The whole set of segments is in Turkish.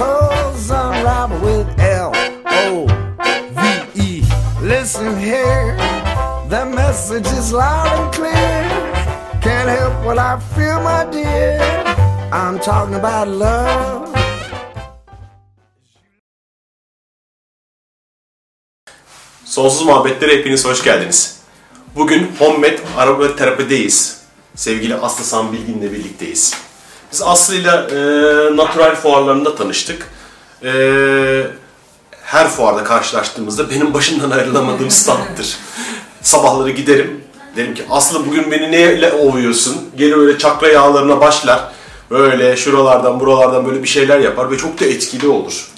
unravel with L O V E. Listen here, the message is loud and clear. Can't help what I feel, my dear. I'm talking about love. Sonsuz Muhabbetlere hepiniz hoş geldiniz. Bugün Homemade Araba Terapi'deyiz. Sevgili Aslı San Bilgin'le birlikteyiz. Biz Aslı'yla e, natural fuarlarında tanıştık. E, her fuarda karşılaştığımızda benim başından ayrılamadığım standdır. Sabahları giderim. Derim ki Aslı bugün beni neyle ovuyorsun? Geri öyle çakra yağlarına başlar. Böyle şuralardan buralardan böyle bir şeyler yapar ve çok da etkili olur.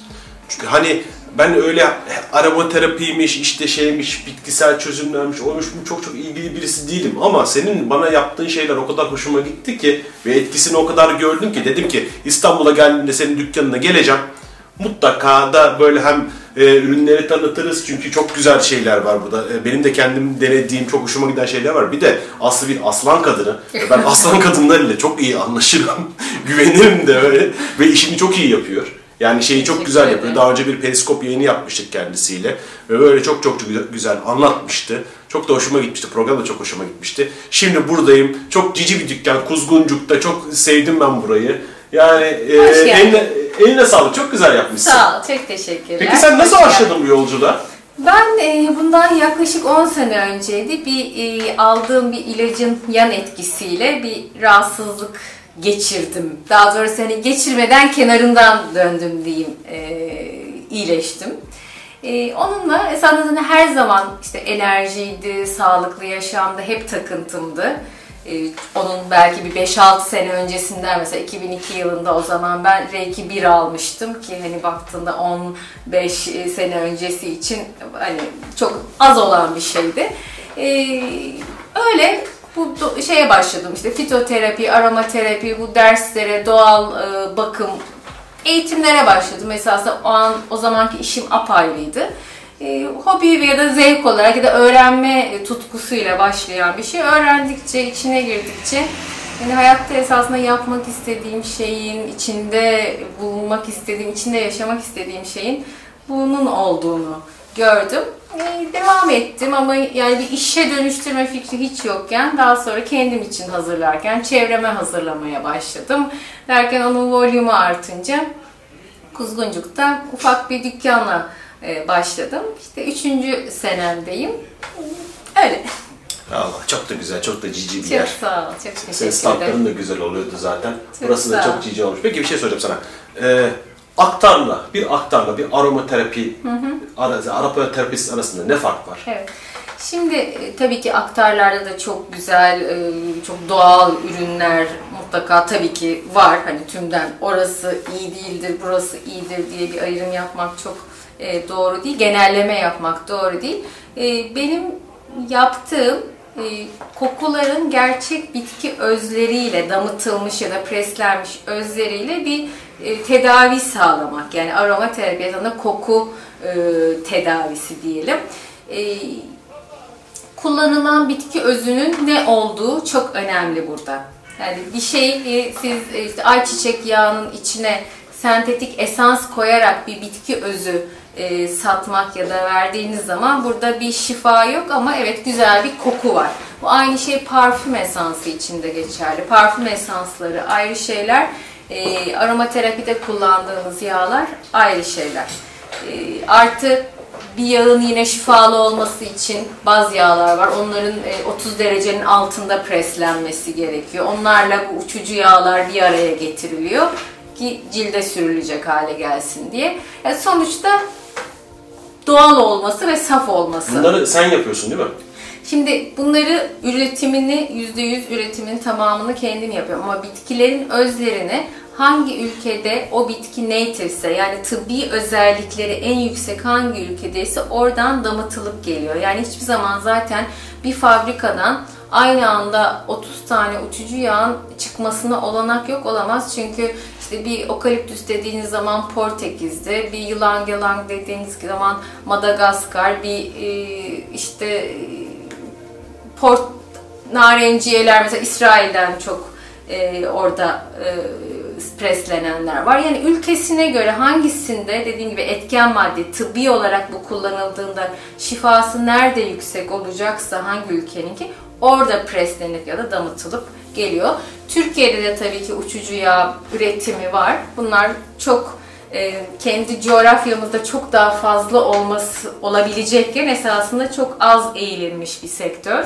Çünkü hani ben öyle aromaterapiymiş, işte şeymiş, bitkisel çözümlermiş, oymuş bu çok çok ilgili birisi değilim. Ama senin bana yaptığın şeyler o kadar hoşuma gitti ki ve etkisini o kadar gördüm ki dedim ki İstanbul'a geldiğimde senin dükkanına geleceğim. Mutlaka da böyle hem e, ürünleri tanıtırız çünkü çok güzel şeyler var burada. E, benim de kendim denediğim çok hoşuma giden şeyler var. Bir de Aslı bir aslan kadını. E, Ben aslan kadınlarıyla çok iyi anlaşırım. Güvenirim de öyle ve işini çok iyi yapıyor. Yani şeyi çok güzel yapıyor. Daha önce bir periskop yayını yapmıştık kendisiyle. Ve böyle çok çok güzel, güzel anlatmıştı. Çok da hoşuma gitmişti. Program da çok hoşuma gitmişti. Şimdi buradayım. Çok cici bir dükkan. Kuzguncuk'ta. Çok sevdim ben burayı. Yani e, eline, eline sağlık. Çok güzel yapmışsın. Sağ ol, çok teşekkürler. Peki sen nasıl başladın bu yolculuğa? Ben e, bundan yaklaşık 10 sene önceydi bir e, aldığım bir ilacın yan etkisiyle bir rahatsızlık geçirdim. Daha doğrusu hani geçirmeden kenarından döndüm diyeyim, e, iyileştim. E, onunla esasında her zaman işte enerjiydi, sağlıklı yaşamda hep takıntımdı. E, onun belki bir 5-6 sene öncesinden mesela 2002 yılında o zaman ben Reiki 1 almıştım ki hani baktığında 15 sene öncesi için hani çok az olan bir şeydi. E, öyle bu şeye başladım işte fitoterapi, aromaterapi, bu derslere, doğal e, bakım eğitimlere başladım. Esasında o an o zamanki işim apayrıydı. E, hobi veya da zevk olarak ya da öğrenme tutkusuyla başlayan bir şey. Öğrendikçe, içine girdikçe yani hayatta esasında yapmak istediğim şeyin, içinde bulunmak istediğim, içinde yaşamak istediğim şeyin bunun olduğunu gördüm. Devam ettim ama yani bir işe dönüştürme fikri hiç yokken daha sonra kendim için hazırlarken çevreme hazırlamaya başladım. Derken onun volümü artınca Kuzguncuk'ta ufak bir dükkanla e, başladım. İşte üçüncü senemdeyim. Öyle. Allah çok da güzel, çok da cici bir Çok yer. sağ ol. Çok teşekkür Senin ederim. standların da güzel oluyordu zaten. Çok Burası da çok cici olmuş. Peki bir şey soracağım sana. Ee, aktarla, bir aktarla, bir aromaterapi, ara, aromaterapisti arasında ne fark var? Evet. Şimdi e, tabii ki aktarlarda da çok güzel, e, çok doğal ürünler mutlaka tabii ki var. Hani tümden orası iyi değildir, burası iyidir diye bir ayrım yapmak çok e, doğru değil. Genelleme yapmak doğru değil. Benim yaptığım kokuların gerçek bitki özleriyle damıtılmış ya da preslenmiş özleriyle bir e, tedavi sağlamak. Yani aromaterapi ya da koku e, tedavisi diyelim. E, kullanılan bitki özünün ne olduğu çok önemli burada. Yani bir şeyi siz işte ayçiçek yağının içine sentetik esans koyarak bir bitki özü e, satmak ya da verdiğiniz zaman burada bir şifa yok ama evet güzel bir koku var. Bu aynı şey parfüm esansı için de geçerli. Parfüm esansları ayrı şeyler. E, aromaterapide kullandığınız yağlar ayrı şeyler. E, artı bir yağın yine şifalı olması için bazı yağlar var. Onların e, 30 derecenin altında preslenmesi gerekiyor. Onlarla bu uçucu yağlar bir araya getiriliyor ki cilde sürülecek hale gelsin diye. Yani sonuçta doğal olması ve saf olması. Bunları sen yapıyorsun değil mi? Şimdi bunları üretimini %100 üretimin tamamını kendim yapıyorum ama bitkilerin özlerini hangi ülkede o bitki native'se yani tıbbi özellikleri en yüksek hangi ülkedeyse oradan damıtılıp geliyor. Yani hiçbir zaman zaten bir fabrikadan aynı anda 30 tane uçucu yağın çıkmasına olanak yok olamaz. Çünkü işte bir okaliptüs dediğiniz zaman Portekiz'de, bir yılan yalang dediğiniz zaman Madagaskar, bir e, işte e, port narenciyeler mesela İsrail'den çok e, orada preslenenler var. Yani ülkesine göre hangisinde dediğim gibi etken madde tıbbi olarak bu kullanıldığında şifası nerede yüksek olacaksa hangi ülkeninki orada preslenip ya da damıtılıp geliyor. Türkiye'de de tabii ki uçucu yağ üretimi var. Bunlar çok e, kendi coğrafyamızda çok daha fazla olması olabilecekken esasında çok az eğilinmiş bir sektör.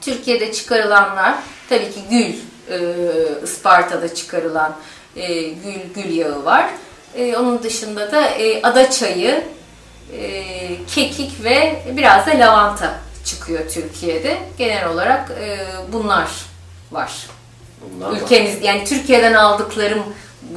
Türkiye'de çıkarılanlar tabii ki gül, e, Isparta'da çıkarılan e, gül, gül yağı var. E, onun dışında da ada çayı, kekik ve biraz da lavanta çıkıyor Türkiye'de. Genel olarak e, bunlar var. Bunlar var. Ülkemiz yani Türkiye'den aldıklarım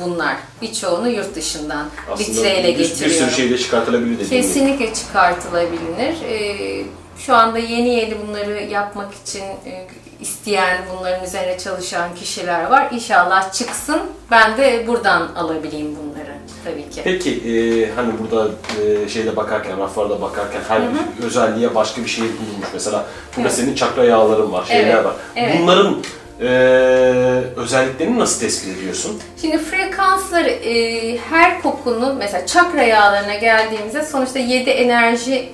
bunlar. Birçoğunu yurt dışından Aslında vitreyle bir, bir getiriyorum. sürü şeyde çıkartılabilir dediğim gibi. Kesinlikle çıkartılabilir. Ee, şu anda yeni yeni bunları yapmak için e, isteyen, bunların üzerine çalışan kişiler var. İnşallah çıksın. Ben de buradan alabileyim bunları tabii ki. Peki e, hani burada e, şeyde bakarken, raflarda bakarken her bir özelliğe başka bir şey bulunmuş. Mesela burada Evet. senin çakra yağların var, şeyler Evet, var. evet. Bunların e, özelliklerini nasıl tespit ediyorsun? Şimdi frekansları e, her kokunun mesela çakra yağlarına geldiğimizde sonuçta 7 enerji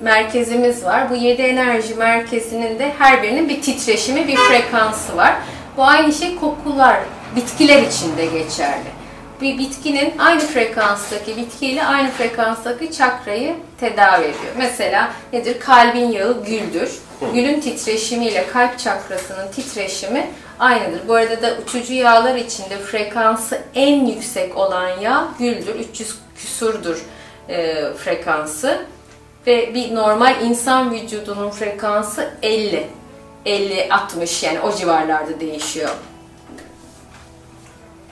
merkezimiz var. Bu 7 enerji merkezinin de her birinin bir titreşimi, bir frekansı var. Bu aynı şey kokular, bitkiler için de geçerli. Bir bitkinin aynı frekanstaki bitkiyle aynı frekanstaki çakrayı tedavi ediyor. Mesela nedir? Kalbin yağı güldür. Gülün titreşimiyle kalp çakrasının titreşimi aynıdır. Bu arada da uçucu yağlar içinde frekansı en yüksek olan yağ güldür. 300 küsurdur e, frekansı ve bir normal insan vücudunun frekansı 50. 50-60 yani o civarlarda değişiyor.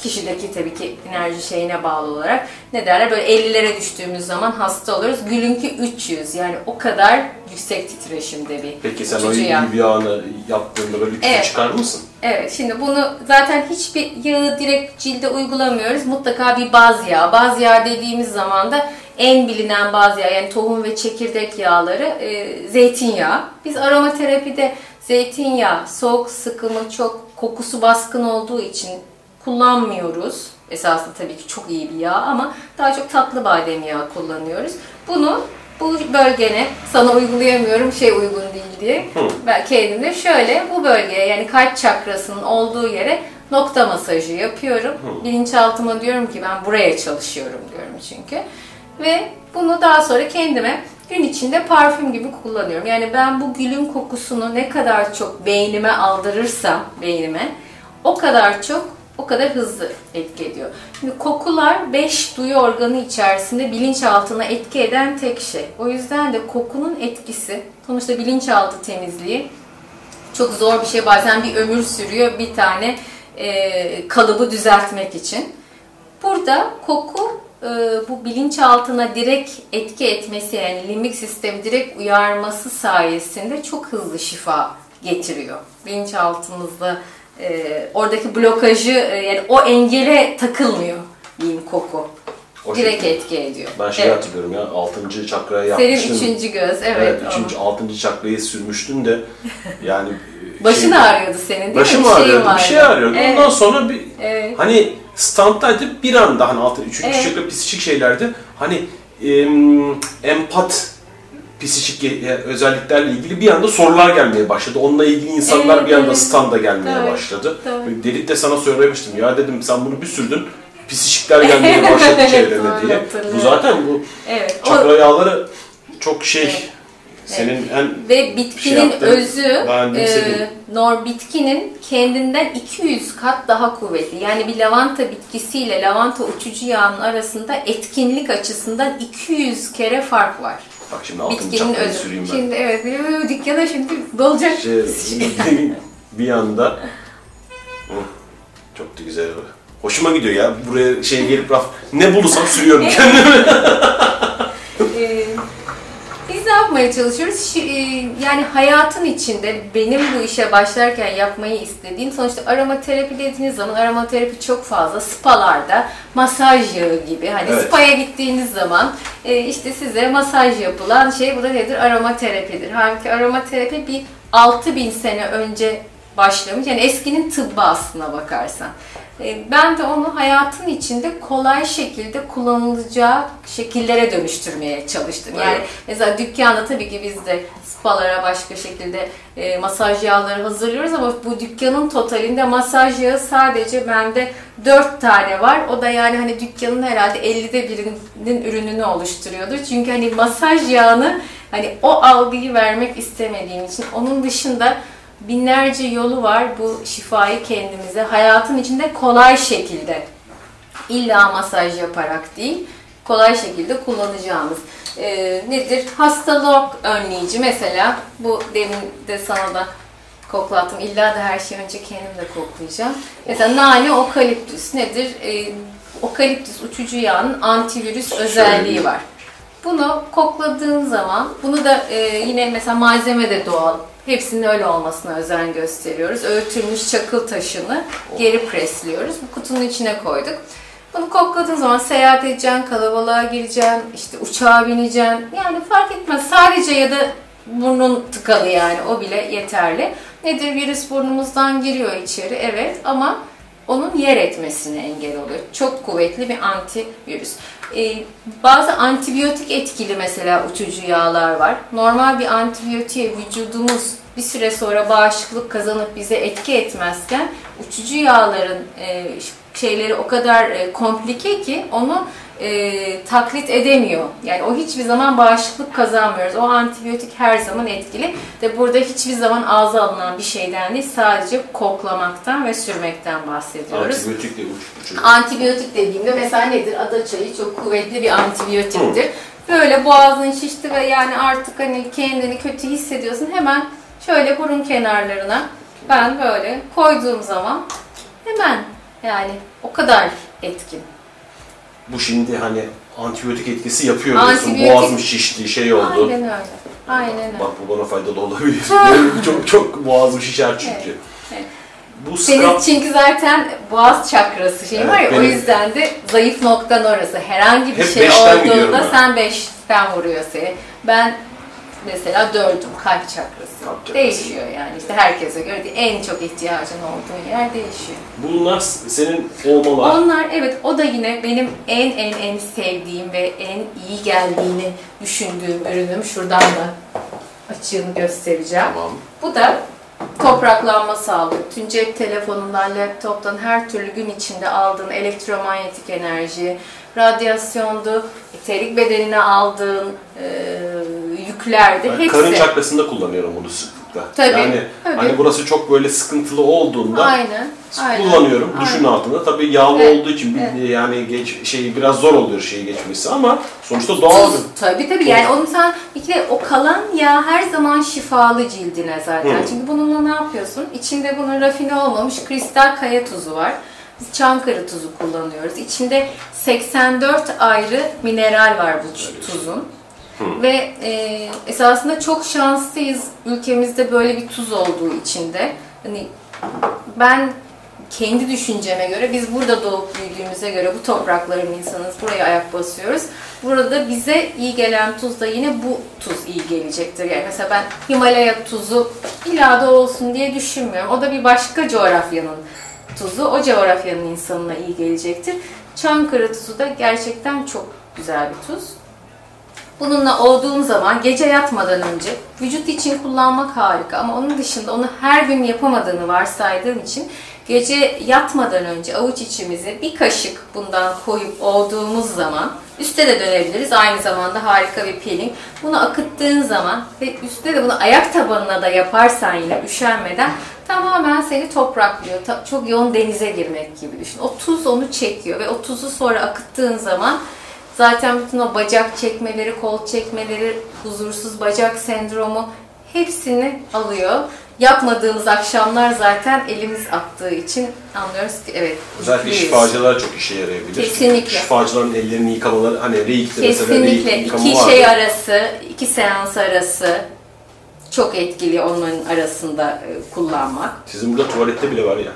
Kişideki tabii ki enerji şeyine bağlı olarak ne derler böyle 50'lere düştüğümüz zaman hasta oluruz. Gülünki 300 yani o kadar yüksek titreşimde bir Peki sen o bir yağını yaptığında böyle Evet. çıkarır mısın? Evet, şimdi bunu zaten hiçbir yağı direkt cilde uygulamıyoruz. Mutlaka bir baz yağ. Baz yağ dediğimiz zaman da en bilinen baz yağ yani tohum ve çekirdek yağları e, zeytinyağı. Biz aromaterapide zeytinyağı soğuk sıkımı çok kokusu baskın olduğu için kullanmıyoruz. Esasında tabii ki çok iyi bir yağ ama daha çok tatlı badem yağı kullanıyoruz. Bunu bu bölgene sana uygulayamıyorum şey uygun değil diye. Ben kendimde şöyle bu bölgeye yani kalp çakrasının olduğu yere nokta masajı yapıyorum. Bilinçaltıma diyorum ki ben buraya çalışıyorum diyorum çünkü. Ve bunu daha sonra kendime gün içinde parfüm gibi kullanıyorum. Yani ben bu gülün kokusunu ne kadar çok beynime aldırırsam beynime o kadar çok o kadar hızlı etki ediyor. Şimdi kokular 5 duyu organı içerisinde bilinçaltına etki eden tek şey. O yüzden de kokunun etkisi sonuçta bilinçaltı temizliği çok zor bir şey. Bazen bir ömür sürüyor bir tane e, kalıbı düzeltmek için. Burada koku e, bu bilinçaltına direkt etki etmesi yani limbik sistemi direkt uyarması sayesinde çok hızlı şifa getiriyor. Bilinçaltımızda e, oradaki blokajı e, yani o engele takılmıyor diyeyim koku. O direkt şekilde. etki ediyor. Ben şeyi Evet. hatırlıyorum ya, 6. çakraya Senin yapmıştım. üçüncü göz evet. Evet, üçüncü, altıncı çakrayı sürmüştün de yani e, Başın şey- ağrıyordu senin değil Başım mi? Şeyin ağrıyordu, bir şey ağrıyordu. Evet. Ondan sonra bir Evet. hani standdaydı bir anda hani altı, üçüncü Evet. çakra psikik şeylerdi. Hani em, empat psikik e, özelliklerle ilgili bir anda sorular gelmeye başladı. Onunla ilgili insanlar Evet, bir anda evet. standa gelmeye Tabii, başladı. tabii. Dedik de sana söylemiştim. Ya dedim sen bunu bir sürdün. Psikikler gelmeye başladı Evet, doğru, diye. Bu zaten bu Evet. o- çakra yağları çok şey Evet. senin en Ve bitkinin yaptı. özü e, nor bitkinin kendinden 200 kat daha kuvvetli. Yani bir lavanta bitkisiyle lavanta uçucu yağının arasında etkinlik açısından 200 kere fark var. Bak şimdi altın Bitkinin özü. süreyim ben. Şimdi evet dükkana şimdi dolacak. Şey, bir anda Hı, çok da güzel. Hoşuma gidiyor ya. Buraya şey gelip raf ne bulursam sürüyorum kendimi. Ee, biz ne yapmaya çalışıyoruz? E, Yani hayatın içinde benim bu işe başlarken yapmayı istediğim sonuçta aromaterapi dediğiniz zaman aromaterapi çok fazla spalarda masaj yağı gibi hani Evet. spaya gittiğiniz zaman e, işte size masaj yapılan şey bu da nedir? Aromaterapidir. Halbuki aromaterapi bir 6000 sene önce başlamış. Yani eskinin tıbbı aslına bakarsan. E, Ben de onu hayatın içinde kolay şekilde kullanılacağı şekillere dönüştürmeye çalıştım. Yani Evet. mesela dükkanda tabii ki biz de spalara başka şekilde e, masaj yağları hazırlıyoruz ama bu dükkanın totalinde masaj yağı sadece bende 4 tane var. O da yani hani dükkanın herhalde 50'de birinin ürününü oluşturuyordur. Çünkü hani masaj yağını hani o algıyı vermek istemediğim için onun dışında binlerce yolu var bu şifayı kendimize hayatın içinde kolay şekilde illa masaj yaparak değil kolay şekilde kullanacağımız Ee, nedir? Hastalık önleyici mesela bu demin de sana da koklattım. İlla da her şeyi önce kendim de koklayacağım. Mesela nane okaliptüs nedir? Ee, okaliptüs uçucu yağının antivirüs özelliği var. Bunu kokladığın zaman, bunu da e, yine mesela malzeme de doğal. Hepsinin öyle olmasına özen gösteriyoruz. Öğütülmüş çakıl taşını geri presliyoruz. Bu kutunun içine koyduk. Bunu kokladığın zaman seyahat edeceksin, kalabalığa gireceksin, işte uçağa bineceksin. Yani fark etmez. Sadece ya da burnun tıkalı yani o bile yeterli. Nedir? Virüs burnumuzdan giriyor içeri evet ama onun yer etmesine engel oluyor. Çok kuvvetli bir antivirüs. Ee, bazı antibiyotik etkili mesela uçucu yağlar var. Normal bir antibiyotiğe vücudumuz bir süre sonra bağışıklık kazanıp bize etki etmezken uçucu yağların e, şeyleri o kadar e, komplike ki onu e, taklit edemiyor. Yani o hiçbir zaman bağışıklık kazanmıyoruz. O antibiyotik her zaman etkili. De burada hiçbir zaman ağza alınan bir şeyden değil, sadece koklamaktan ve sürmekten bahsediyoruz. Antibiyotik de uç, uç. Antibiyotik dediğimde mesela nedir? Ada çayı çok kuvvetli bir antibiyotiktir. Böyle boğazın şişti ve yani artık hani kendini kötü hissediyorsun. Hemen şöyle burun kenarlarına ben böyle koyduğum zaman hemen yani o kadar etkin. Bu şimdi hani antibiyotik etkisi yapıyor diyorsun. Antibiyotik- Boğazım şişti, şey oldu. Aynen öyle. Aynen öyle. Bak bu bana faydalı olabilir. Çok çok boğazım şişer çünkü. Evet, evet. Bu Senin scrub çünkü zaten boğaz çakrası şey Evet, var ya o benim- yüzden de zayıf noktan orası. Herhangi bir Hep şey olduğunda sen beşten vuruyor seni. Ben mesela dördüm kalp çakrası. Kalp çakrası. Değişiyor yani işte herkese göre değil. En çok ihtiyacın olduğun yer değişiyor. bunlar senin olmalar. Onlar evet o da yine benim en en en sevdiğim ve en iyi geldiğini düşündüğüm ürünüm. Şuradan da açığını göstereceğim. Tamam. Bu da topraklanma sağlıyor. Tüm cep telefonundan, laptoptan her türlü gün içinde aldığın elektromanyetik enerji, radyasyondu, eterik bedenine aldığın e, yüklerdi. Ben hepsi. karın çakrasında kullanıyorum bunu sıklıkla. Tabii, Yani tabii. hani burası çok böyle sıkıntılı olduğunda Aynen. aynen. kullanıyorum duşun Aynen. altında. Tabii yağlı Evet, olduğu için evet. yani geç şey biraz zor oluyor şeyi geçmesi ama sonuçta doğal. Tuz, tabii tabii yani onu sen bir kere o kalan yağ her zaman şifalı cildine zaten. Hı. Çünkü bununla ne yapıyorsun? İçinde bunun rafine olmamış kristal kaya tuzu var. Biz Çankırı tuzu kullanıyoruz. İçinde 84 ayrı mineral var bu tuzun. Ve e, esasında çok şanslıyız ülkemizde böyle bir tuz olduğu için de. Hani ben kendi düşünceme göre biz burada doğup büyüdüğümüze göre bu toprakların insanız. Buraya ayak basıyoruz. Burada bize iyi gelen tuz da yine bu tuz iyi gelecektir. Yani mesela ben Himalaya tuzu illa da olsun diye düşünmüyorum. O da bir başka coğrafyanın tuzu. O coğrafyanın insanına iyi gelecektir. Çankırı tuzu da gerçekten çok güzel bir tuz. Bununla olduğum zaman gece yatmadan önce vücut için kullanmak harika ama onun dışında onu her gün yapamadığını varsaydığım için gece yatmadan önce avuç içimize bir kaşık bundan koyup olduğumuz zaman üste de dönebiliriz. Aynı zamanda harika bir peeling. Bunu akıttığın zaman ve üstte de bunu ayak tabanına da yaparsan yine üşenmeden tamamen seni topraklıyor. Ta- çok yoğun denize girmek gibi düşün. O tuz onu çekiyor ve o tuzu sonra akıttığın zaman Zaten bütün o bacak çekmeleri, kol çekmeleri, huzursuz bacak sendromu hepsini alıyor. Yapmadığımız akşamlar zaten elimiz attığı için anlıyoruz ki evet. Özellikle mutluyuz. şifacılara çok işe yarayabilir. Kesinlikle. Şifacıların ellerini yıkamaları, hani reikte mesela Kesinlikle. reik yıkama iki vardır. şey arası, iki seans arası çok etkili onların arasında e, kullanmak. Sizin burada tuvalette bile var ya.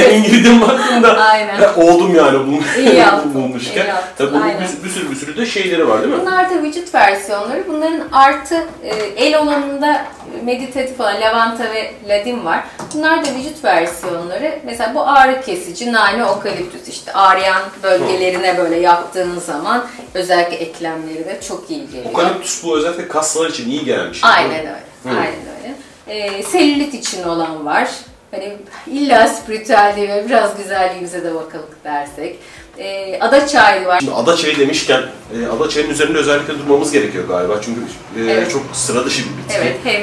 Demin girdim baktığımda Aynen. ya oldum yani bunu İyi yaptın, bulmuşken. iyi yaptın, Tabii bunun bir, bir sürü bir sürü de şeyleri var değil mi? Bunlar da vücut versiyonları. Bunların artı e, el olanında meditatif olan lavanta ve ladin var. Bunlar da vücut versiyonları. Mesela bu ağrı kesici, nane, okaliptüs işte ağrıyan bölgelerine böyle yaptığın zaman özellikle eklemlerine çok iyi geliyor. Okaliptüs bu özellikle kaslar için iyi gelen bir şey. Aynen öyle. Aynen öyle. Ee, selülit için olan var. Hani illa spiritüel değil ve biraz güzelliğimize de bakalım dersek. Ee, ada çayı var. Şimdi ada çayı demişken, e, ada çayının üzerinde özellikle durmamız gerekiyor galiba. Çünkü e, Evet. çok sıra dışı bir bitki. Evet hem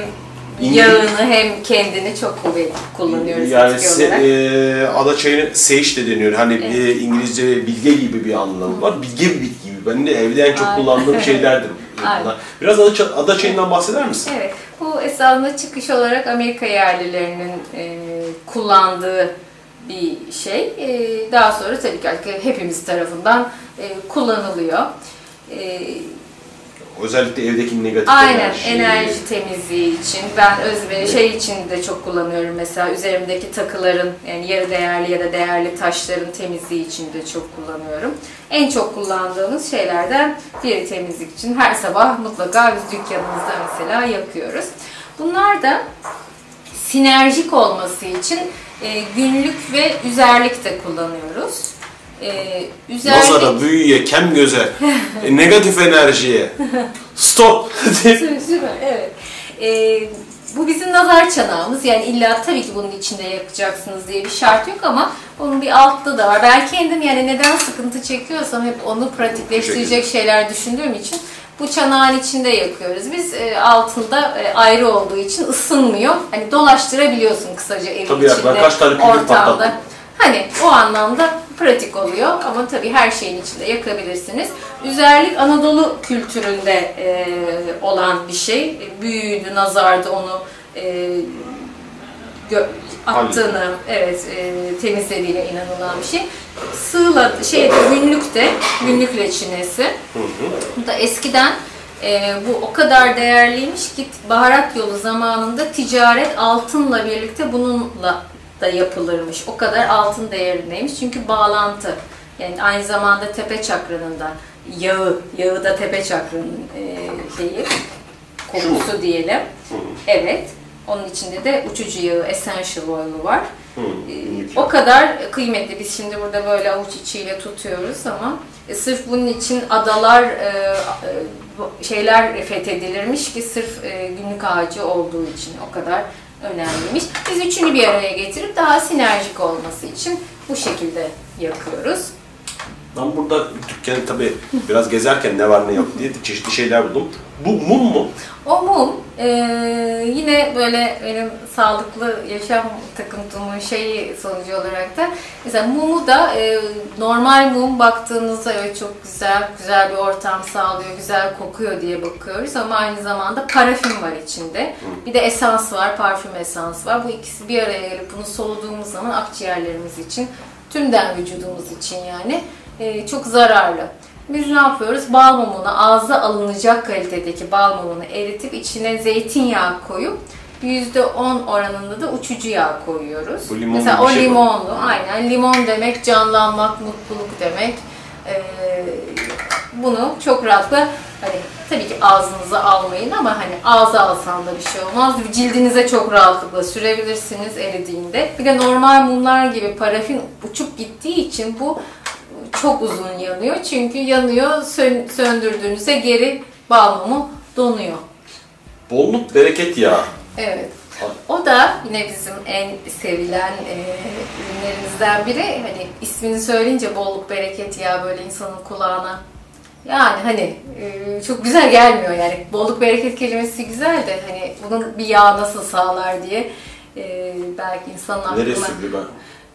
İngiliz- yağını hem kendini çok kuvvetli kullanıyoruz Yani se, e, ada çayını sage de deniyor. Hani e, İngilizce bilge gibi bir anlamı var. Bilge bir bitki gibi. Ben de evde en çok Aynen. kullandığım şeylerdir. Aynen. Biraz ada, ça- ada çayından bahseder misin? Evet, bu esasında çıkış olarak Amerika yerlilerinin e, kullandığı bir şey. E, daha sonra tabii ki hepimiz tarafından e, kullanılıyor. E, Özellikle evdeki negatif Aynen enerji. enerji temizliği için ben özveri şey için de çok kullanıyorum mesela üzerimdeki takıların yani yarı değerli ya da değerli taşların temizliği için de çok kullanıyorum. En çok kullandığımız şeylerden biri temizlik için her sabah mutlaka biz dükkanımızda mesela yakıyoruz. Bunlar da sinerjik olması için e, günlük ve üzerlik de kullanıyoruz. E, üzerlik Nazara, büyüye, kem göze, e, negatif enerjiye. Stop! Süper, evet. Ee, bu bizim nazar çanağımız. Yani illa tabii ki bunun içinde yakacaksınız diye bir şart yok ama bunun bir altta da var. Ben kendim yani neden sıkıntı çekiyorsam hep onu pratikleştirecek şeyler düşündüğüm için bu çanağın içinde yakıyoruz. Biz e, altında e, ayrı olduğu için ısınmıyor. Hani dolaştırabiliyorsun kısaca evin Tabii içinde, kaç tane kürek patlattım. Hani o anlamda pratik oluyor ama tabii her şeyin içinde yakabilirsiniz. Üzerlik Anadolu kültüründe e, olan bir şey. Büyüydü, nazardı onu e, attığını, evet e, temizlediğine inanılan bir şey. Sığla, şeyde günlükte, günlük reçinesi. Bu da eskiden e, bu o kadar değerliymiş ki baharat yolu zamanında ticaret altınla birlikte bununla da yapılırmış. O kadar altın değerindeymiş. Çünkü bağlantı. Yani aynı zamanda tepe çakranın da yağı, yağı da tepe çakranın e, şeyi, kokusu diyelim. Evet. Onun içinde de uçucu yağı, essential oil'u var. Hı, günlük o kadar kıymetli. Biz şimdi burada böyle avuç içiyle tutuyoruz ama e, sırf bunun için adalar, e, e, şeyler fethedilirmiş ki sırf e, günlük ağacı olduğu için o kadar önemliymiş. Biz üçünü bir araya getirip daha sinerjik olması için bu şekilde yakıyoruz. Ben burada dükkanı tabii biraz gezerken ne var ne yok diye çeşitli şeyler buldum. Bu mum mu? O mum e, yine böyle benim sağlıklı yaşam takıntımın şeyi sonucu olarak da mesela mumu da e, normal mum baktığınızda evet çok güzel güzel bir ortam sağlıyor, güzel kokuyor diye bakıyoruz ama aynı zamanda parafin var içinde. Bir de esans var, parfüm esans var. Bu ikisi bir araya gelip bunu soluduğumuz zaman akciğerlerimiz için, tümden vücudumuz için yani e, çok zararlı. Biz ne yapıyoruz? Bal mumunu ağza alınacak kalitedeki bal mumunu eritip içine zeytinyağı koyup %10 oranında da uçucu yağ koyuyoruz. Bu limonlu Mesela o şey limonlu. Aynen. Limon demek canlanmak, mutluluk demek. Ee, bunu çok rahatlıkla hani tabii ki ağzınıza almayın ama hani ağza alsan da bir şey olmaz. Cildinize çok rahatlıkla sürebilirsiniz eridiğinde. Bir de normal mumlar gibi parafin uçup gittiği için bu çok uzun yanıyor. Çünkü yanıyor, sön- söndürdüğünüzde geri bal mumu donuyor. Bolluk bereket ya. Evet. O da yine bizim en sevilen e, ürünlerimizden biri. Hani ismini söyleyince bolluk bereket ya böyle insanın kulağına. Yani hani e, çok güzel gelmiyor yani. Bolluk bereket kelimesi güzel de hani bunun bir yağ nasıl sağlar diye e, belki insanın aklına... Neresi ben?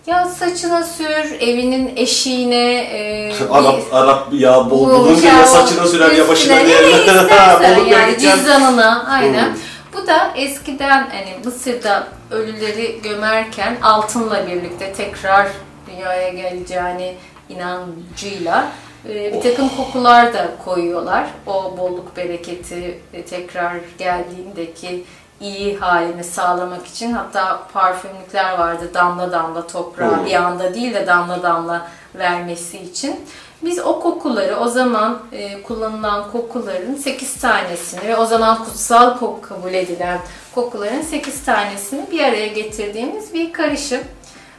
Ya saçına sür, evinin eşiğine, e, Arap, Arap ya bol Bu bulunca ya saçına sürer ya başına nereye istersen yani cüzdanına aynen. Hmm. Bu da eskiden hani Mısır'da ölüleri gömerken altınla birlikte tekrar dünyaya geleceğini inancıyla e, bir takım kokular da koyuyorlar. O bolluk bereketi tekrar geldiğindeki iyi halini sağlamak için hatta parfümlükler vardı damla damla toprağa Hmm. bir anda değil de damla damla vermesi için. Biz o kokuları o zaman e, kullanılan kokuların 8 tanesini ve o zaman kutsal koku kabul edilen kokuların 8 tanesini bir araya getirdiğimiz bir karışım.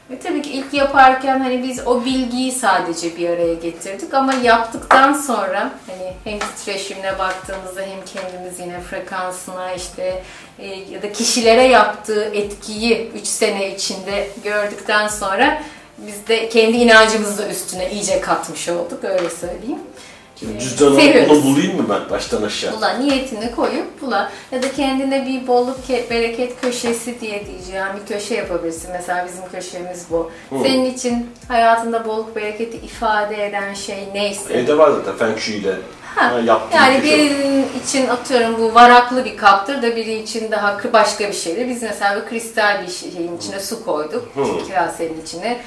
Ve tabii ki ilk yaparken hani biz o bilgiyi sadece bir araya getirdik ama yaptıktan sonra hani hem titreşimine baktığımızda hem kendimiz yine frekansına işte e, ya da kişilere yaptığı etkiyi 3 sene içinde gördükten sonra biz de kendi inancımızı da üstüne iyice katmış olduk öyle söyleyeyim. Şimdi cüzdanı Seviyoruz. bunu bulayım mı ben baştan aşağı? Bula niyetini koyup bula ya da kendine bir bolluk ke- bereket köşesi diye diyeceğim bir köşe yapabilirsin. Mesela bizim köşemiz bu. Senin için hayatında bolluk bereketi ifade eden şey neyse. Evde var zaten Feng Shui ile Ha, ha, yaptığım Yani şey. birinin için atıyorum bu varaklı bir kaptır da biri için daha kı- başka bir şeydir. Biz mesela bir kristal bir şeyin içine su koyduk. Hı. Kasenin içine.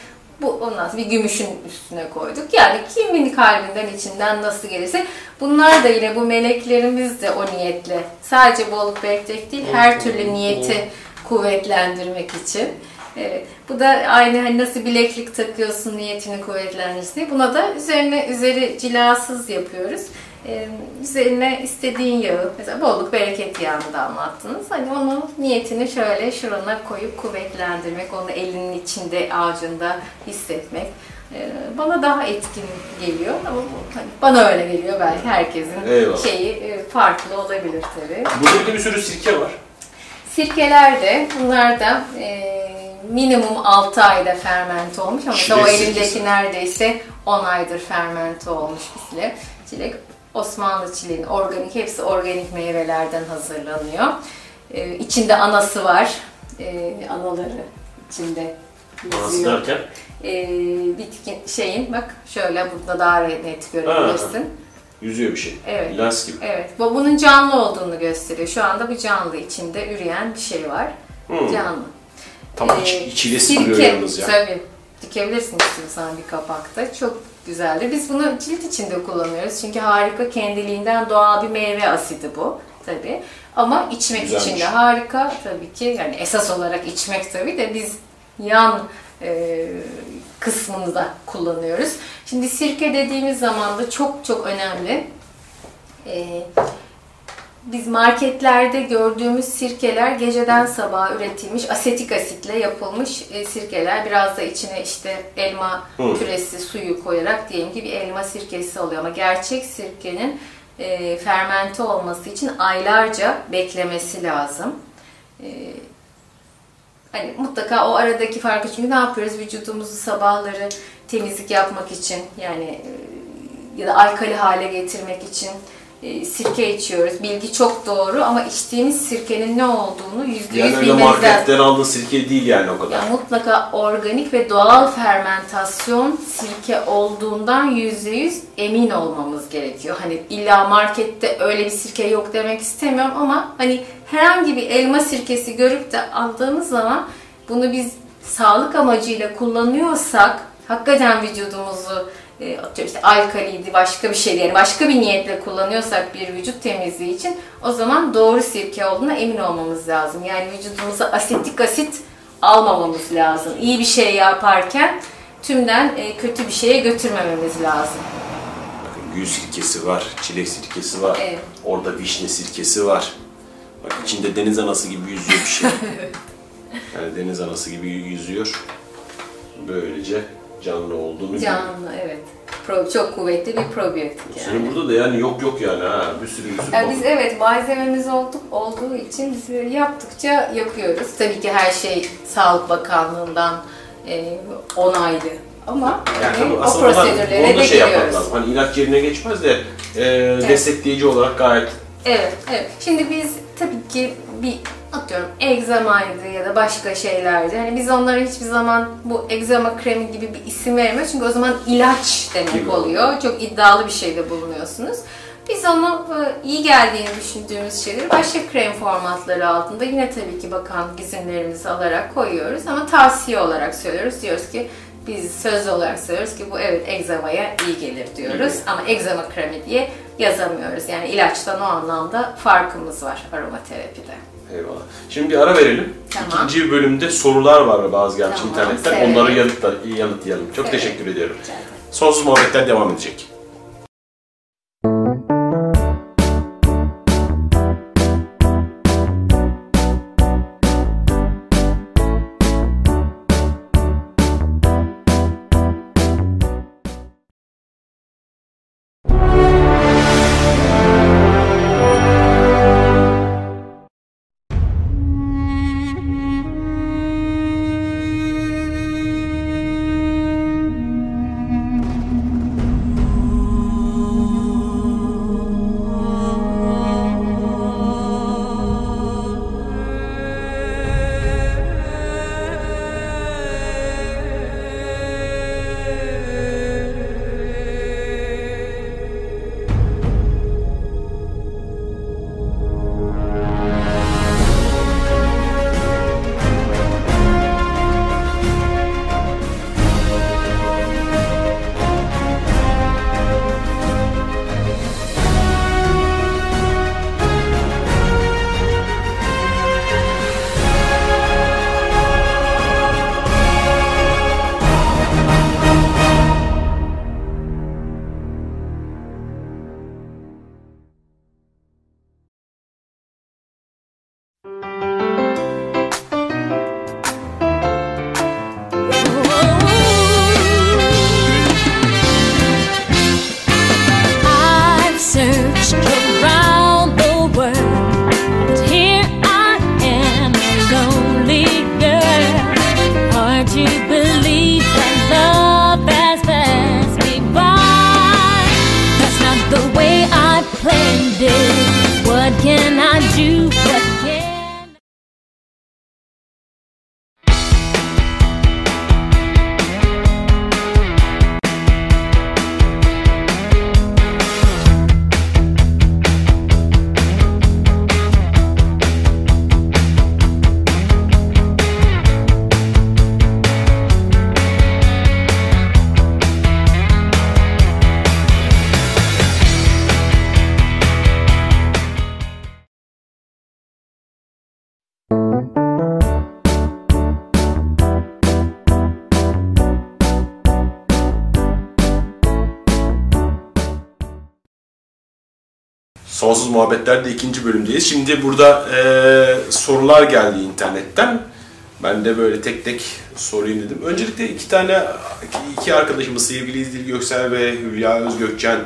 Bu ondan sonra bir gümüşün üstüne koyduk. Yani kimin kalbinden içinden nasıl gelirse bunlar da yine bu meleklerimiz de o niyetle. Sadece bolluk bereket değil her türlü niyeti kuvvetlendirmek için. Evet. Bu da aynı hani nasıl bileklik takıyorsun niyetini kuvvetlendirsin diye. Buna da üzerine üzeri cilasız yapıyoruz. Ee, üzerine istediğin yağı, mesela bolluk bereket yağını da anlattınız. Hani onun niyetini şöyle şurana koyup kuvvetlendirmek, onu elinin içinde, ağacında hissetmek. Ee, bana daha etkin geliyor ama bu, hani bana öyle geliyor belki herkesin Eyvallah. şeyi e, farklı olabilir tabii. Burada bir de bir sürü sirke var. Sirkeler de bunlar da e, minimum 6 ayda fermente olmuş ama o elindeki neredeyse 10 aydır fermente olmuş bir çilek. Osmanlı çileğinin organik, hepsi organik meyvelerden hazırlanıyor. E, içinde anası var. E, anaları içinde Anası yüzüyor. derken E, bitkin şeyin bak şöyle burada daha net görebilirsin. yüzüyor bir şey. Evet. Lens gibi. Evet, bu bunun canlı olduğunu gösteriyor. Şu anda bu canlı içinde üreyen bir şey var. Hmm. Canlı. Tam Ee, iç, içine sıkılıyor sirke, yalnız ya. Tabii. Dikebilirsin istiyorsan bir kapakta. Çok güzeldir. Biz bunu cilt içinde kullanıyoruz. Çünkü harika kendiliğinden doğal bir meyve asidi bu. Tabii. Ama içmek Güzelmiş. için de harika tabii ki. Yani esas olarak içmek tabii de biz yan e, kısmını da kullanıyoruz. Şimdi sirke dediğimiz zaman da çok çok önemli. E, biz marketlerde gördüğümüz sirkeler geceden sabaha üretilmiş asetik asitle yapılmış e, sirkeler. Biraz da içine işte elma Hı. püresi suyu koyarak diyelim ki bir elma sirkesi oluyor. Ama gerçek sirkenin e, fermente olması için aylarca beklemesi lazım. E, hani mutlaka o aradaki farkı çünkü ne yapıyoruz vücudumuzu sabahları temizlik yapmak için yani e, ya da alkali hale getirmek için sirke içiyoruz. Bilgi çok doğru ama içtiğimiz sirkenin ne olduğunu yüzde Yani yüz bilmemiz lazım. marketten aldığın sirke değil yani o kadar. Ya mutlaka organik ve doğal fermentasyon sirke olduğundan yüzde yüz emin olmamız gerekiyor. Hani illa markette öyle bir sirke yok demek istemiyorum ama hani herhangi bir elma sirkesi görüp de aldığımız zaman bunu biz sağlık amacıyla kullanıyorsak hakikaten vücudumuzu e, atıyorum işte alkaliydi başka bir şey yani başka bir niyetle kullanıyorsak bir vücut temizliği için o zaman doğru sirke olduğuna emin olmamız lazım. Yani vücudumuza asetik asit almamamız lazım. İyi bir şey yaparken tümden e, kötü bir şeye götürmememiz lazım. Bakın gül sirkesi var, çilek sirkesi var. Evet. Orada vişne sirkesi var. Bak içinde deniz anası gibi yüzüyor bir şey. yani deniz anası gibi yüzüyor. Böylece canlı olduğunu. Canlı evet. Pro, çok kuvvetli bir probiyotik yani. Senin burada da yani yok yok yani ha bir sürü bir sürü. Yani biz evet malzememiz olduk, olduğu için biz böyle yaptıkça yapıyoruz. Tabii ki her şey Sağlık Bakanlığı'ndan e, onaylı ama Yani tabii o prosedürlere da de şey giriyoruz. lazım. Hani ilaç yerine geçmez de e, destekleyici olarak gayet Evet, evet. Şimdi biz tabii ki bir atıyorum egzamaydı ya da başka şeylerdi. Hani biz onlara hiçbir zaman bu egzama kremi gibi bir isim vermiyoruz. Çünkü o zaman ilaç demek oluyor. Çok iddialı bir şeyde bulunuyorsunuz. Biz onu e, iyi geldiğini düşündüğümüz şeyleri başka krem formatları altında yine tabii ki bakan izinlerimizi alarak koyuyoruz ama tavsiye olarak söylüyoruz. Diyoruz ki biz söz olarak söylüyoruz ki bu evet egzamaya iyi gelir diyoruz ama egzama kremi diye yazamıyoruz. Yani ilaçtan o anlamda farkımız var aromaterapide. Eyvallah. Şimdi bir ara verelim. Tamam. İkinci bölümde sorular var bazı gelmiş Tamam, internetten. severim. Onları yanıtla, yanıtlayalım. Çok Severim. teşekkür ediyorum. Sonsuz muhabbetler devam edecek. Sonsuz Muhabbetler'de ikinci bölümdeyiz. Şimdi burada e, sorular geldi internetten. Ben de böyle tek tek sorayım dedim. Öncelikle iki tane, iki arkadaşımız sevgili İzdil Göksel ve Hülya Özgökçen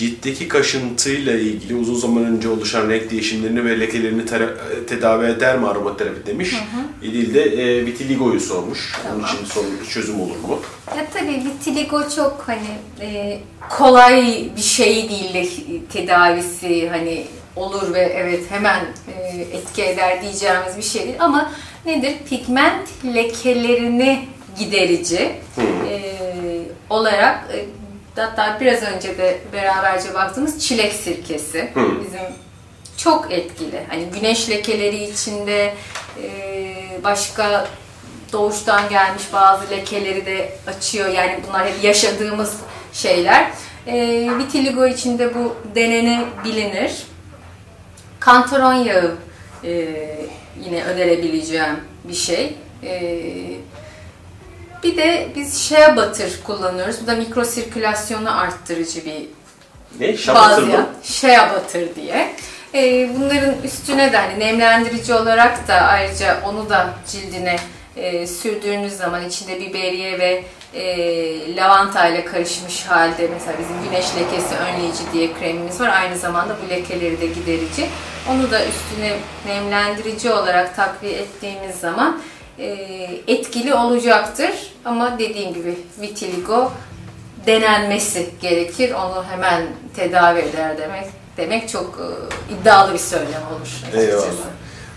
ciltteki kaşıntıyla ilgili uzun zaman önce oluşan renk değişimlerini ve lekelerini tera- tedavi eder mi aromaterapi demiş. İdil de e, vitiligoyu sormuş. Onun Tamam. için sorun, çözüm olur mu? Ya tabii vitiligo çok hani e, kolay bir şey değil de tedavisi hani olur ve evet hemen e, etki eder diyeceğimiz bir şey değil ama nedir? Pigment lekelerini giderici e, olarak e, hatta biraz önce de beraberce baktığımız çilek sirkesi bizim çok etkili. Hani güneş lekeleri içinde e, başka doğuştan gelmiş bazı lekeleri de açıyor. Yani bunlar hep yaşadığımız şeyler. E, vitiligo içinde bu denenebilir. Kantaron yağı e, yine önerebileceğim bir şey. E, bir de biz shea butter kullanıyoruz. Bu da mikrosirkülasyonu arttırıcı bir Ne? Şabatır mı? shea butter diye. Ee, bunların üstüne de hani nemlendirici olarak da ayrıca onu da cildine e, sürdüğünüz zaman içinde biberiye ve e, lavanta ile karışmış halde mesela bizim güneş lekesi önleyici diye kremimiz var. Aynı zamanda bu lekeleri de giderici. Onu da üstüne nemlendirici olarak takviye ettiğimiz zaman e, etkili olacaktır. Ama dediğim gibi vitiligo denenmesi gerekir. Onu hemen tedavi eder demek demek çok e, iddialı bir söylem olur. Eyvallah.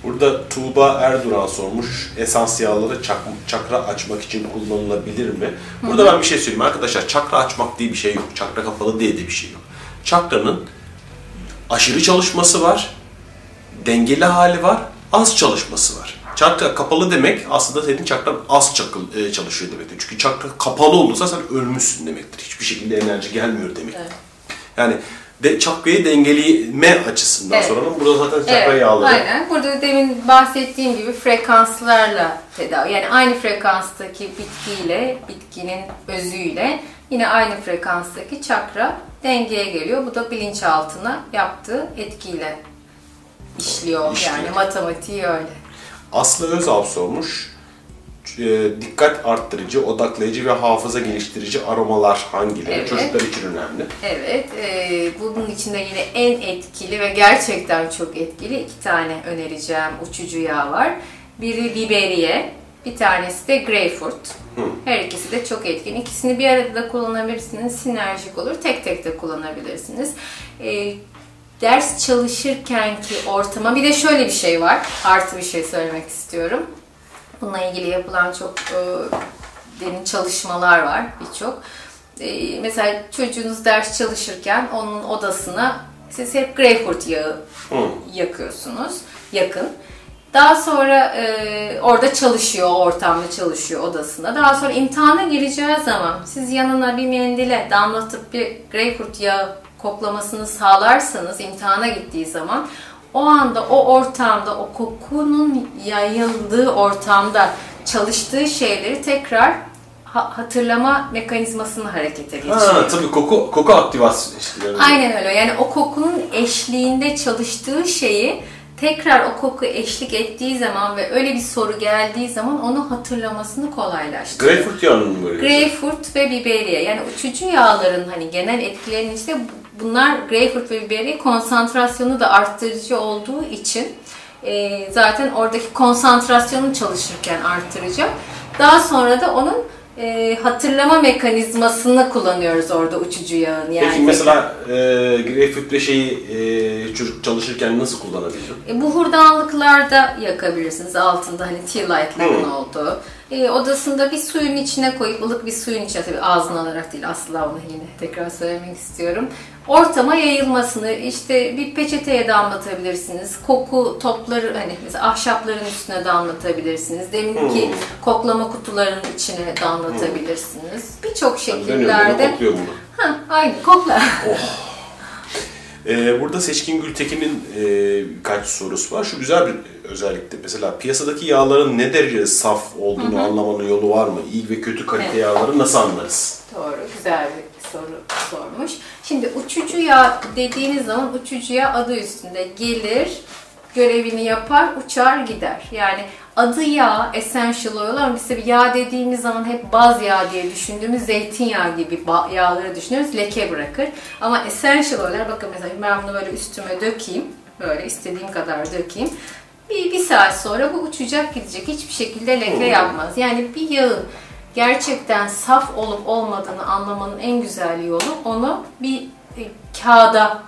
Burada Tuğba Erduran sormuş. Esansiyalları çak- çakra açmak için kullanılabilir mi? Burada ben bir şey söyleyeyim arkadaşlar. Çakra açmak diye bir şey yok. Çakra kapalı diye de bir şey yok. Çakranın aşırı çalışması var, dengeli hali var, az çalışması var. Çakra kapalı demek aslında senin çakran az çakıl, e, çalışıyor demektir. Çünkü çakra kapalı olursa sen ölmüşsün demektir. Hiçbir şekilde enerji gelmiyor demektir. Yani de çakrayı dengeleme açısından Evet. soralım. Burada zaten çakra Evet, yağları. Aynen. Burada demin bahsettiğim gibi frekanslarla tedavi. Yani aynı frekanstaki bitkiyle, bitkinin özüyle yine aynı frekanstaki çakra dengeye geliyor. Bu da bilinçaltına yaptığı etkiyle işliyor. İşliyor. Yani matematiği öyle. Aslı Özalp sormuş. E, dikkat arttırıcı, odaklayıcı ve hafıza geliştirici aromalar hangileri? Evet. Çocuklar için önemli. Evet, e, bunun içinde yine en etkili ve gerçekten çok etkili iki tane önereceğim uçucu yağ var. Biri biberiye, bir tanesi de greyfurt. Her ikisi de çok etkin. İkisini bir arada da kullanabilirsiniz. Sinerjik olur. Tek tek de kullanabilirsiniz. E, ders çalışırken ki ortama bir de şöyle bir şey var. Artı bir şey söylemek istiyorum. Bununla ilgili yapılan çok e, derin çalışmalar var birçok. E, mesela çocuğunuz ders çalışırken onun odasına siz hep greyfurt yağı Hı. yakıyorsunuz, yakın. Daha sonra e, orada çalışıyor, ortamda çalışıyor odasında. Daha sonra imtihana gireceği zaman siz yanına bir mendile damlatıp bir greyfurt yağı koklamasını sağlarsanız imtihana gittiği zaman o anda o ortamda o kokunun yayıldığı ortamda çalıştığı şeyleri tekrar ha- hatırlama mekanizmasını harekete geçiriyor. Ha, tabii koku koku aktivasyon işte. yani. Aynen öyle. Yani o kokunun eşliğinde çalıştığı şeyi tekrar o koku eşlik ettiği zaman ve öyle bir soru geldiği zaman onu hatırlamasını kolaylaştırıyor. Greyfurt yağının mı böyle? Greyfurt ve biberiye yani uçucu yağların hani genel etkilerinin işte bunlar greyfurt ve biberiye konsantrasyonu da arttırıcı olduğu için e, zaten oradaki konsantrasyonu çalışırken arttıracak. Daha sonra da onun e, hatırlama mekanizmasını kullanıyoruz orada uçucu yağın. Yani Peki mesela e, greyfurt ve şeyi e, çocuk çalışırken nasıl kullanabilirim? E, bu hurdanlıklarda yakabilirsiniz altında hani tea light'ların Hmm. olduğu. E, odasında bir suyun içine koyup ılık bir suyun içine tabii ağzına alarak değil asla onu yine tekrar söylemek istiyorum. Ortama yayılmasını işte bir peçeteye damlatabilirsiniz. Koku topları hani mesela ahşapların üstüne damlatabilirsiniz. Deminki Hmm. koklama kutularının içine damlatabilirsiniz. Birçok Dönüyor, şekillerde. dönüyor, kokluyor bunu. Ha, aynı kokla. Ee, burada Seçkin Gültekin'in e, birkaç sorusu var. Şu güzel bir özellikte mesela piyasadaki yağların ne derece saf olduğunu anlamanın yolu var mı? İyi ve kötü kalite Evet. yağları nasıl anlarız? Doğru, güzel bir soru sormuş. Şimdi uçucu yağ dediğiniz zaman uçucu yağ adı üstünde gelir, görevini yapar, uçar gider. Yani adı yağ, essential oil ama biz tabii yağ dediğimiz zaman hep baz yağ diye düşündüğümüz zeytinyağı gibi yağları düşünüyoruz, leke bırakır. Ama essential oil'ler bakın mesela ben bunu böyle üstüme dökeyim, böyle istediğim kadar dökeyim. Bir, bir saat sonra bu uçacak gidecek. Hiçbir şekilde leke yapmaz. Yani bir yağın gerçekten saf olup olmadığını anlamanın en güzel yolu onu bir e, kağıda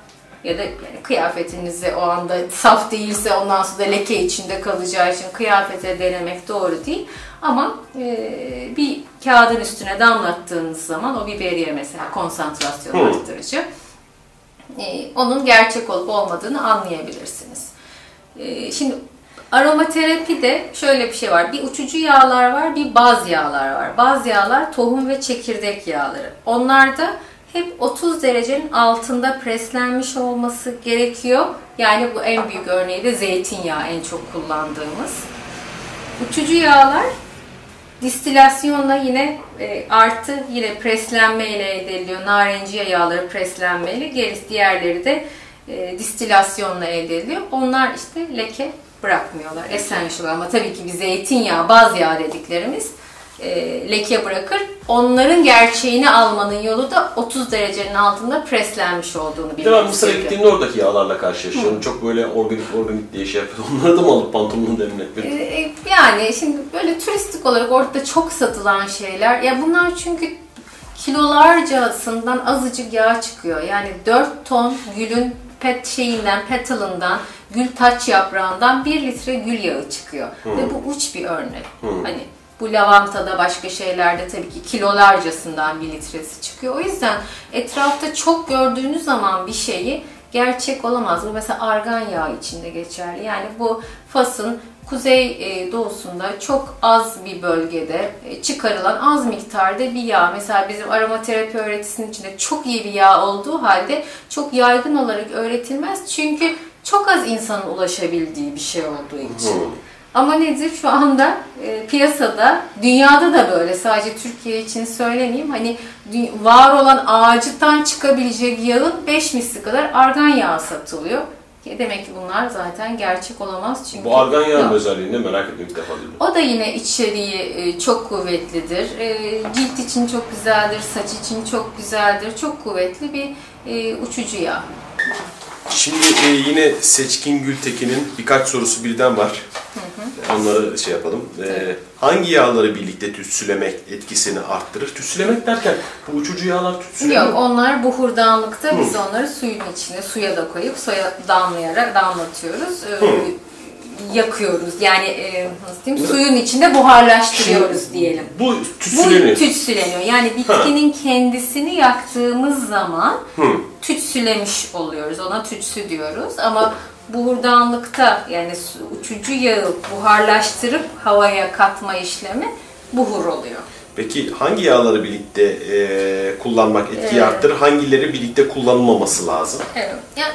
ya da yani kıyafetinize o anda saf değilse ondan sonra da leke içinde kalacağı için kıyafete denemek doğru değil. Ama e, bir kağıdın üstüne damlattığınız zaman o biberiye mesela konsantrasyon Hı. arttırıcı e, onun gerçek olup olmadığını anlayabilirsiniz. E, şimdi aromaterapi de şöyle bir şey var. Bir uçucu yağlar var, bir baz yağlar var. Baz yağlar tohum ve çekirdek yağları. Onlarda hep 30 derecenin altında preslenmiş olması gerekiyor. Yani bu en büyük örneği de zeytinyağı en çok kullandığımız. Uçucu yağlar distilasyonla yine e, artı yine preslenmeyle elde ediliyor. Narenciye yağları preslenmeyle, gerisi diğerleri de e, distilasyonla elde ediliyor. Onlar işte leke bırakmıyorlar. Essential ama tabii ki bir zeytinyağı, baz yağ dediklerimiz leke bırakır. Onların gerçeğini almanın yolu da 30 derecenin altında preslenmiş olduğunu ben bilmemiz Mısır'a gittiğimde oradaki yağlarla karşılaşıyorum. Çok böyle organik organik diye şey yapıyor. Onları da mı alıp pantolonun demletmek? Ee, Yani şimdi böyle turistik olarak orada çok satılan şeyler. Ya bunlar çünkü kilolarcasından azıcık yağ çıkıyor. Yani 4 ton gülün pet şeyinden, petalından, gül taç yaprağından 1 litre gül yağı çıkıyor. Ve bu uç bir örnek. Hani bu lavantada başka şeylerde tabii ki kilolarcasından bir litresi çıkıyor. O yüzden etrafta çok gördüğünüz zaman bir şeyi gerçek olamaz. Bu mesela argan yağı içinde geçerli. Yani bu Fas'ın kuzey e, doğusunda çok az bir bölgede e, çıkarılan az miktarda bir yağ. Mesela bizim aromaterapi öğretisinin içinde çok iyi bir yağ olduğu halde çok yaygın olarak öğretilmez. Çünkü çok az insanın ulaşabildiği bir şey olduğu için. Hı. Ama nedir şu anda e, piyasada, dünyada da böyle sadece Türkiye için söylemeyeyim. Hani var olan ağacıdan çıkabilecek yağın 5 misli kadar argan yağı satılıyor. Ki Demek ki bunlar zaten gerçek olamaz çünkü. Bu argan yağının özelliğini de merak ettim ilk defa duydum. O da yine içeriği e, çok kuvvetlidir. E, Cilt için çok güzeldir, saç için çok güzeldir. Çok kuvvetli bir e, uçucu yağ. Şimdi e, yine Seçkin Gültekin'in birkaç sorusu birden var. Onları şey yapalım. E, hangi yağları birlikte tütsülemek etkisini arttırır? Tütsülemek derken bu uçucu yağlar tütsüleniyor. Yok onlar buhurdanlıkta biz onları suyun içine suya da koyup suya damlayarak damlatıyoruz. Ee, yakıyoruz. Yani e, nasıl diyeyim suyun içinde buharlaştırıyoruz diyelim. Bu Bu tütsüleniyor. tütsüleniyor. Yani bitkinin kendisini yaktığımız zaman Hı. tütsülemiş oluyoruz. Ona tütsü diyoruz. Ama buhurdanlıkta yani uçucu yağı buharlaştırıp havaya katma işlemi buhur oluyor. Peki hangi yağları birlikte e, kullanmak etkiyi Ee, arttırır? Hangileri birlikte kullanılmaması lazım? Evet. Yani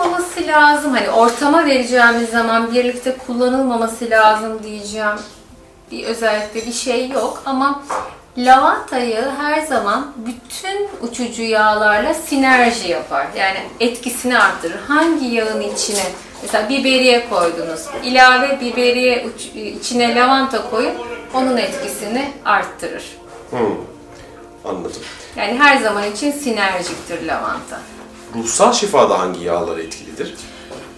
kullanılmaması lazım. Hani ortama vereceğimiz zaman birlikte kullanılmaması lazım diyeceğim bir özellikle bir şey yok ama lavanta yağı her zaman bütün uçucu yağlarla sinerji yapar. Yani etkisini arttırır. Hangi yağın içine mesela biberiye koydunuz. ilave biberiye içine lavanta koyun onun etkisini arttırır. Hı. Anladım. Yani her zaman için sinerjiktir lavanta. Ruhsal şifada hangi yağlar etkilidir?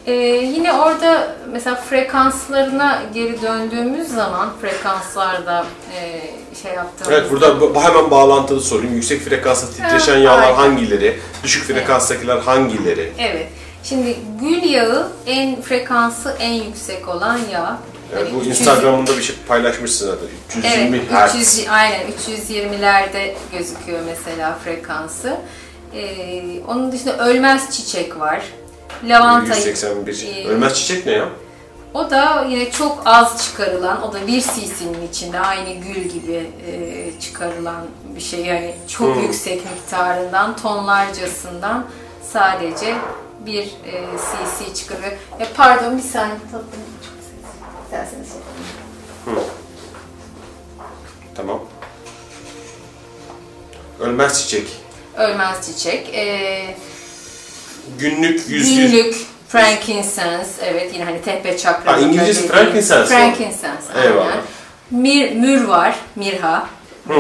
Ee, yine orada mesela frekanslarına geri döndüğümüz zaman frekanslarda e, şey yaptığımızda Evet burada bu- hemen bağlantılı sorayım. Yüksek frekansta titreşen Ha, yağlar aynen. hangileri? Düşük frekanstakiler hangileri? Evet. Şimdi gül yağı en frekansı en yüksek olan yağ. Yani bu 300 Instagram'ında bir şey paylaşmışsın zaten. 320 Evet, Hz. 300, aynen 320'lerde gözüküyor mesela frekansı. Ee, onun dışında ölmez çiçek var. Lavanta 181. Ee, Ölmez çiçek ne ya? O da yine çok az çıkarılan, o da bir cc'nin içinde aynı gül gibi e, çıkarılan bir şey. Yani çok Hmm. yüksek miktarından, tonlarcasından sadece bir e, cc çıkarıyor. E, pardon bir saniye tatlım. Çok sessiz. İsterseniz yapalım. Tamam. Ölmez çiçek. Ölmez çiçek. E, Günlük 100 100. günlük frankincense, evet yine hani tepe çakra. Ha, İngilizcesi frankincense? Frankincense, Eyvallah. aynen. Mir, mür var, mirha. Hmm.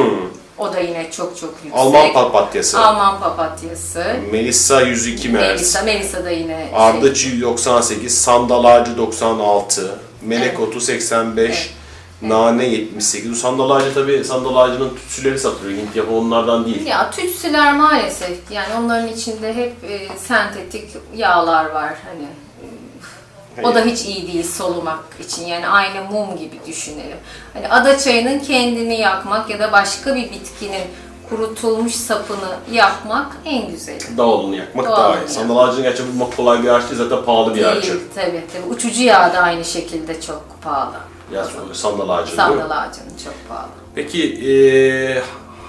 O da yine çok çok yüksek. Alman papatyası. Alman papatyası. Melissa 102 Mers. Melisa, Melisa da yine şey, Ardıç 98, sandal ağacı 96, melek Evet. otu 85, Evet. Nane 78. Bu sandal ağacı tabii sandal ağacının tütsüleri satılıyor. Hint yapımı onlardan değil. ya tütsüler maalesef yani onların içinde hep e, sentetik yağlar var hani. e, O da hiç iyi değil solumak için. Yani aynı mum gibi düşünelim. Hani ada çayının kendini yakmak ya da başka bir bitkinin kurutulmuş sapını yakmak en güzeli. Dağolunu yakmak Doğalını daha iyi. yakmak. Sandal ağacını gerçi bulmak kolay bir ağaç değil. Zaten pahalı bir ağaç. Değil, tabii, tabii. Uçucu yağ da aynı şekilde çok pahalı. Ya sandal ağacı? Sandal ağacının çok pahalı. Peki eee,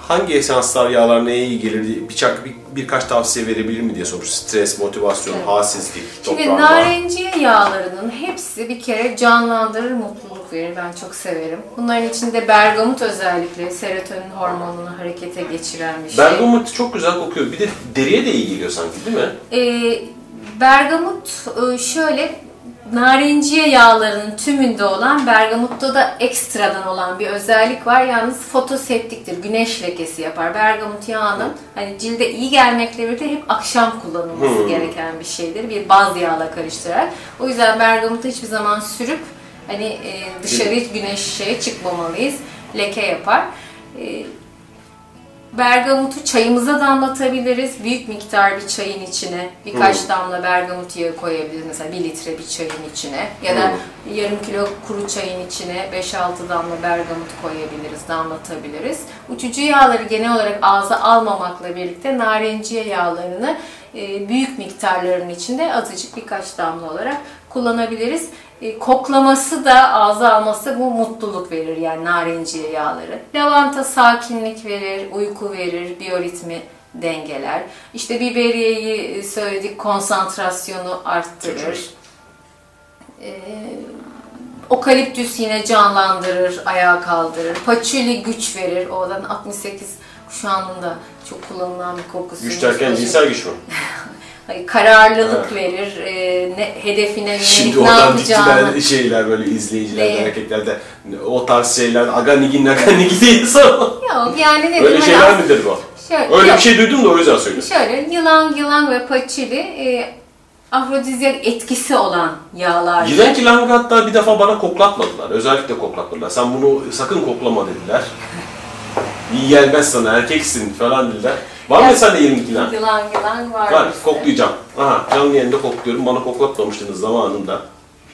hangi esanslar yağlar neye iyi gelir diye birçok bir, birkaç tavsiye verebilir mi diye sormuş. Stres, motivasyon, Evet. halsizlik, Şimdi toprağında. narenciye yağlarının hepsi bir kere canlandırır, mutluluk verir. Ben çok severim. Bunların içinde bergamot özellikle serotonin hormonunu harekete geçiren bir şey. Bergamot çok güzel kokuyor. Bir de deriye de iyi geliyor sanki değil mi? Ee, bergamot e, şöyle narenciye yağlarının tümünde olan bergamutta da ekstradan olan bir özellik var. Yalnız fotoseptiktir. Güneş lekesi yapar. Bergamot yağının hani cilde iyi gelmekle birlikte hep akşam kullanılması Hmm. gereken bir şeydir. Bir baz yağla karıştırarak. O yüzden bergamotu hiçbir zaman sürüp hani e, dışarı hiç güneşe çıkmamalıyız. Leke yapar. E, bergamotu çayımıza damlatabiliriz. Büyük miktar bir çayın içine birkaç damla bergamot yağı koyabiliriz. Mesela bir litre bir çayın içine. Ya da yarım kilo kuru çayın içine 5-6 damla bergamot koyabiliriz, damlatabiliriz. Uçucu yağları genel olarak ağza almamakla birlikte narenciye yağlarını e, büyük miktarların içinde azıcık birkaç damla olarak kullanabiliriz. E, koklaması da ağza alması bu mutluluk verir yani narenciye yağları. Lavanta sakinlik verir, uyku verir, biyoritmi dengeler. İşte biberiyeyi söyledik konsantrasyonu arttırır. E, okaliptüs yine canlandırır, ayağa kaldırır. Paçuli güç verir. Oradan 68 kuşağının da çok kullanılan bir kokusu. Güç derken cinsel güç mü? Hayır, kararlılık verir, e, ne, hedefine yönelik Şimdi ne yapacağını. şeyler böyle izleyiciler, Değil. erkeklerde o tarz şeyler aganigi naganigi değil sana. Yok yani ne Öyle diyeyim, şeyler hani midir bu? Şöyle, Öyle yok, bir şey duydum da o yüzden söyledim. Şöyle yılan yılan ve paçili e, afrodizyak etkisi olan yağlar. Yılan kilangı hatta bir defa bana koklatmadılar. Özellikle koklatmadılar. Sen bunu sakın koklama dediler. İyi gelmez sana erkeksin falan dediler. Var mı sende 22 lan? Yılan yılan var. Var, bizde. koklayacağım. Aha, canlı yayında kokluyorum. Bana koklatmamıştınız zamanında.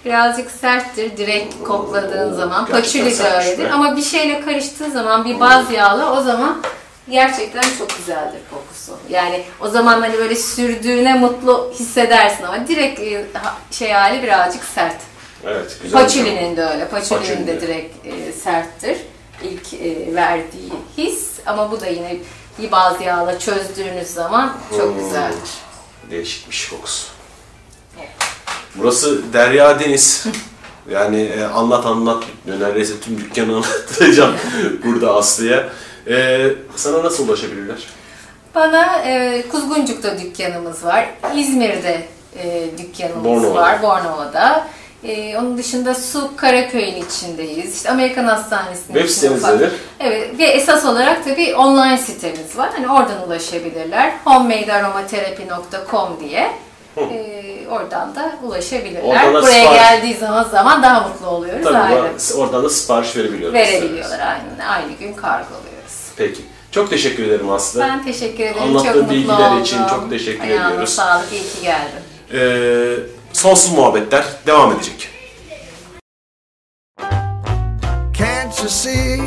Birazcık serttir direkt kokladığın Oo, zaman. Paçuli de öyledir. be. Ama bir şeyle karıştığı zaman bir baz yağla o zaman gerçekten çok güzeldir kokusu. Yani o zaman hani böyle sürdüğüne mutlu hissedersin ama direkt e, şey hali birazcık sert. Evet, güzel. Paçuli'nin de öyle. Paçuli'nin Paçuli de. direkt e, serttir. İlk e, verdiği his ama bu da yine bir baz yağla çözdüğünüz zaman çok Hmm. güzeldir. Değişikmiş kokusu. Evet. Burası Derya Deniz. Yani e, anlat anlat bitmiyor. Neredeyse tüm dükkanı anlatacağım burada Aslı'ya. E, sana nasıl ulaşabilirler? Bana e, Kuzguncuk'ta dükkanımız var. İzmir'de e, dükkanımız Bornova'da. var. Bornova'da. E, onun dışında Su Karaköy'ün içindeyiz. İşte Amerikan Hastanesi'nin Web ufak- nedir? Evet ve esas olarak tabii online sitemiz var. Hani oradan ulaşabilirler. homemadearomaterapi.com diye. E, oradan da ulaşabilirler. Oradan da Buraya sipariş- geldiği zaman zaman daha mutlu oluyoruz. Tabii bura- oradan da sipariş verebiliyoruz. Verebiliyorlar. Aynı, aynı gün kargoluyoruz. Peki. Çok teşekkür ederim Aslı. Ben teşekkür ederim. Anlattığın çok mutlu bilgiler oldum. için çok teşekkür Ayağına ediyoruz. sağlık. İyi ki geldin. Ee, sonsuz muhabbetler devam edecek. Can't you see?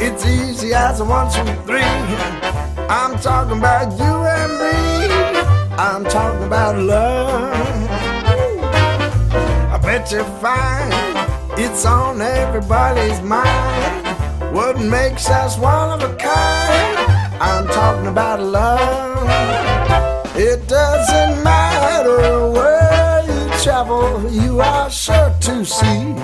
It's easy as one, two, three. I'm talking about you and me. I'm talking about love. I bet you find it's on everybody's mind. What makes us one of a kind? I'm talking about love. It doesn't matter where travel, you are sure to see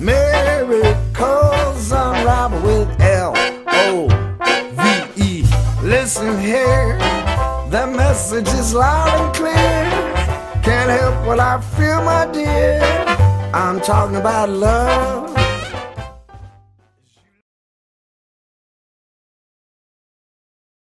miracles unravel with L O V E. Listen here, the message is loud and clear. Can't help what I feel, my dear. I'm talking about love.